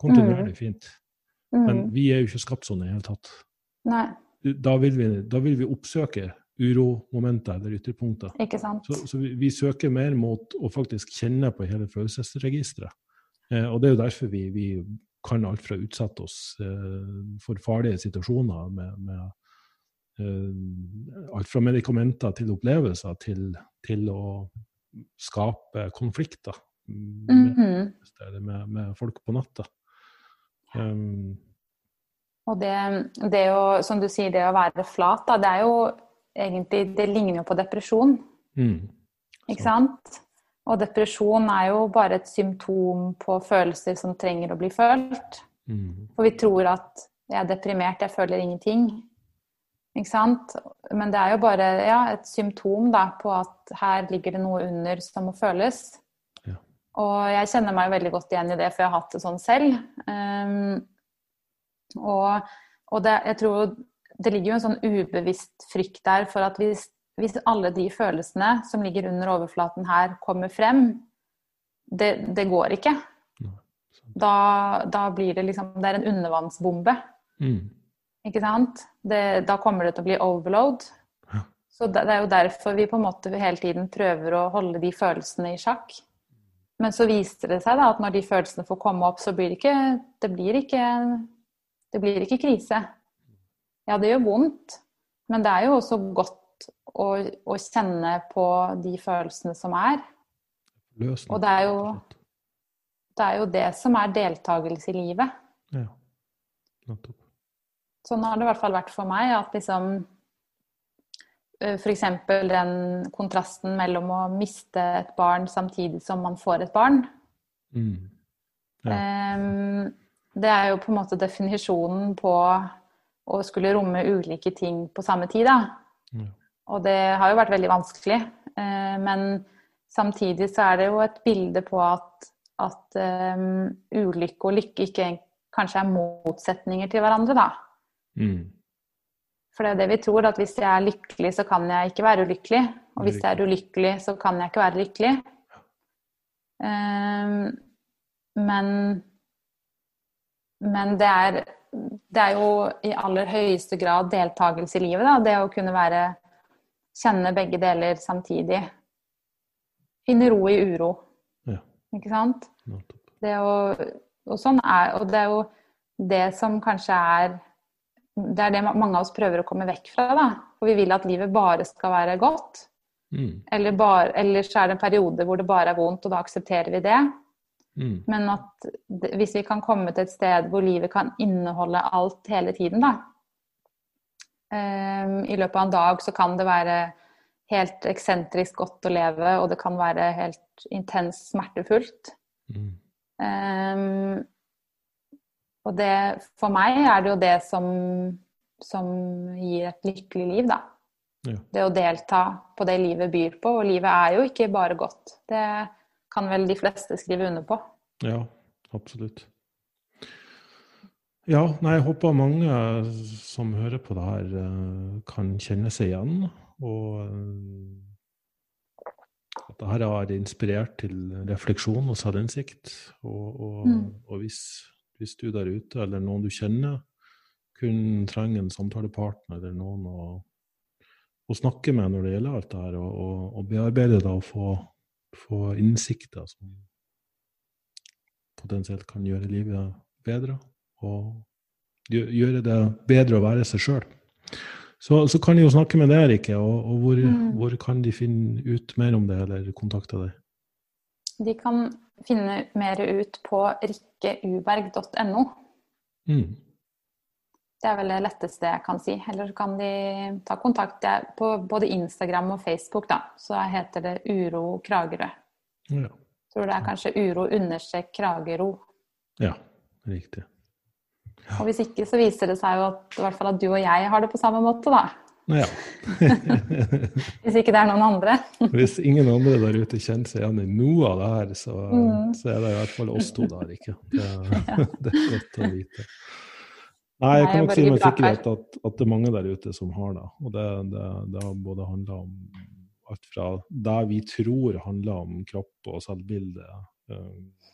Kontinuerlig mm. fint. Men vi er jo ikke skapt sånn i det hele tatt. Nei da vil, vi, da vil vi oppsøke uromomenter eller ytterpunkter. Så, så vi, vi, søker mer mot å faktisk kjenne på hele følelsesregisteret. Eh, og det er jo derfor vi, vi kan alt fra utsette oss eh, for farlige situasjoner med, med eh, alt fra medikamenter til opplevelser til, til å skape konflikter med, mm -hmm. med, med folk på natta. Um, og det, det jo, som du sier, det å være flat, da, det er jo egentlig Det ligner jo på depresjon. Mm. Ikke sant? Og depresjon er jo bare et symptom på følelser som trenger å bli følt. Mm. For vi tror at jeg er deprimert, jeg føler ingenting. Ikke sant? Men det er jo bare ja, et symptom da, på at her ligger det noe under som må føles. Ja. Og jeg kjenner meg veldig godt igjen i det, for jeg har hatt det sånn selv. Um, og, og det, jeg tror det ligger jo en sånn ubevisst frykt der for at hvis, hvis alle de følelsene som ligger under overflaten her, kommer frem, det, det går ikke. Da, da, blir det liksom Det er en undervannsbombe. Mm. Ikke sant? Det, da kommer det til å bli overload. Ja. Så det, det, er jo derfor vi på en måte hele tiden prøver å holde de følelsene i sjakk. Men så viser det seg da at når de følelsene får komme opp, så blir det ikke, det blir ikke det blir ikke krise. Ja, det gjør vondt, men det er jo også godt å, å kjenne på de følelsene som er. Løsning. Og det er, jo, det er jo det som er deltakelse i livet. Ja, nettopp. Sånn har det i hvert fall vært for meg. At liksom F.eks. den kontrasten mellom å miste et barn samtidig som man får et barn. Mm. Ja. Um, det er jo på en måte definisjonen på å skulle romme ulike ting på samme tid. Da. Og det har jo vært veldig vanskelig. Eh, men samtidig så er det jo et bilde på at, at um, ulykke og lykke ikke kanskje er motsetninger til hverandre, da. Mm. For det er jo det vi tror, at hvis jeg er lykkelig, så kan jeg ikke være ulykkelig. Og hvis jeg er ulykkelig, så kan jeg ikke være lykkelig. Um, men men det er, det er, jo i aller høyeste grad deltakelse i livet. Da. Det å kunne være Kjenne begge deler samtidig. Finne ro i uro. Ja. Ikke sant? Det å, og sånn er Og det er jo det som kanskje er Det er det mange av oss prøver å komme vekk fra, da. For vi vil at livet bare skal være godt. Mm. Eller, bare, eller så er det en periode hvor det bare er vondt, og da aksepterer vi det. Mm. Men at hvis vi kan komme til et sted hvor livet kan inneholde alt hele tiden, da. um, I løpet av en dag så kan det være helt eksentrisk godt å leve, og det kan være helt intenst smertefullt. Mm. Um, og det, for meg er det jo det som, som gir et lykkelig liv, da. Ja. Det å delta på det livet byr på. Og livet er jo ikke bare godt. Det kan vel de fleste skrive under på. Ja, absolutt. Ja, nei, jeg håper mange som hører på det her, eh, kan kjenne seg igjen. Og eh, at det her har inspirert til refleksjon og selvinnsikt. Og, og, Mm. og hvis, hvis du der ute, eller noen du kjenner, kun trenger en samtalepartner eller noen å, å snakke med når det gjelder alt det her, og, og, og bearbeide det og få, få innsikter som potensielt kan gjøre livet bedre, og gjøre det bedre å være seg sjøl. Så, så kan de jo snakke med deg, Rikke, og, og hvor, Mm. hvor kan de finne ut mer om det, eller kontakte deg? De kan finne mer ut på rikkeuberg.no. Mm. Det er vel det letteste jeg kan si. Eller så kan de ta kontakt på både Instagram og Facebook. da, Så heter det Uro Kragerø. Ja. Tror det er kanskje uro understrek Kragerø. ja, riktig. Og hvis ikke, så viser det seg jo at, i hvert fall at du og jeg har det på samme måte, da. Ja. Hvis ikke det er noen andre. Hvis ingen andre der ute kjenner seg igjen i noe av det her, så, Mm. så er det i hvert fall oss to der, ikke? Det, det er godt å vite. Nei, jeg kan nok si med sikkerhet at, at det er mange der ute som har det. Og det, det, det har både handla om alt fra det vi tror handler om kropp og selvbilde, eh,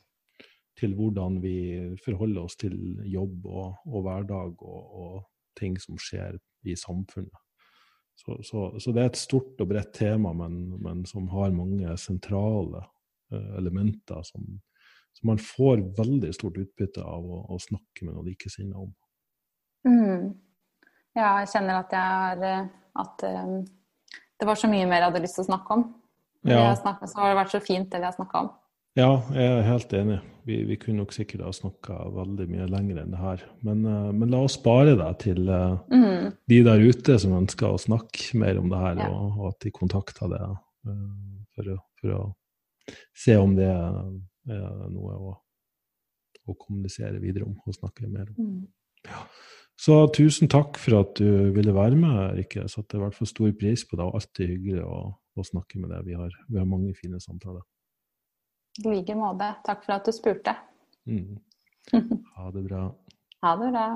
til hvordan vi forholder oss til jobb og, og hverdag og, og ting som skjer i samfunnet. Så, så, så det er et stort og bredt tema, men, men som har mange sentrale eh, elementer som, som man får veldig stort utbytte av å, å snakke med noen likesinnede om. Mm. Ja, jeg kjenner at jeg har eh, At um, det var så mye mer jeg hadde lyst til å snakke om. Ja. snakket, så har det vært så fint, det vi har snakka om. Ja, jeg er helt enig. Vi, vi kunne nok sikkert ha snakka veldig mye lenger enn det her. Men, uh, men la oss spare det til uh, Mm. de der ute som ønsker å snakke mer om det her, Ja. og, og at de kontakter det uh, for, for å se om det er noe å, å kommunisere videre om og snakke mer om. Mm. Så tusen takk for at du ville være med, Rikke. Jeg satte i hvert fall stor pris på det. og Alltid hyggelig å, å snakke med deg. Vi har, vi har mange fine samtaler. I like måte. Takk for at du spurte. Mm. Ha det bra. Ha det bra.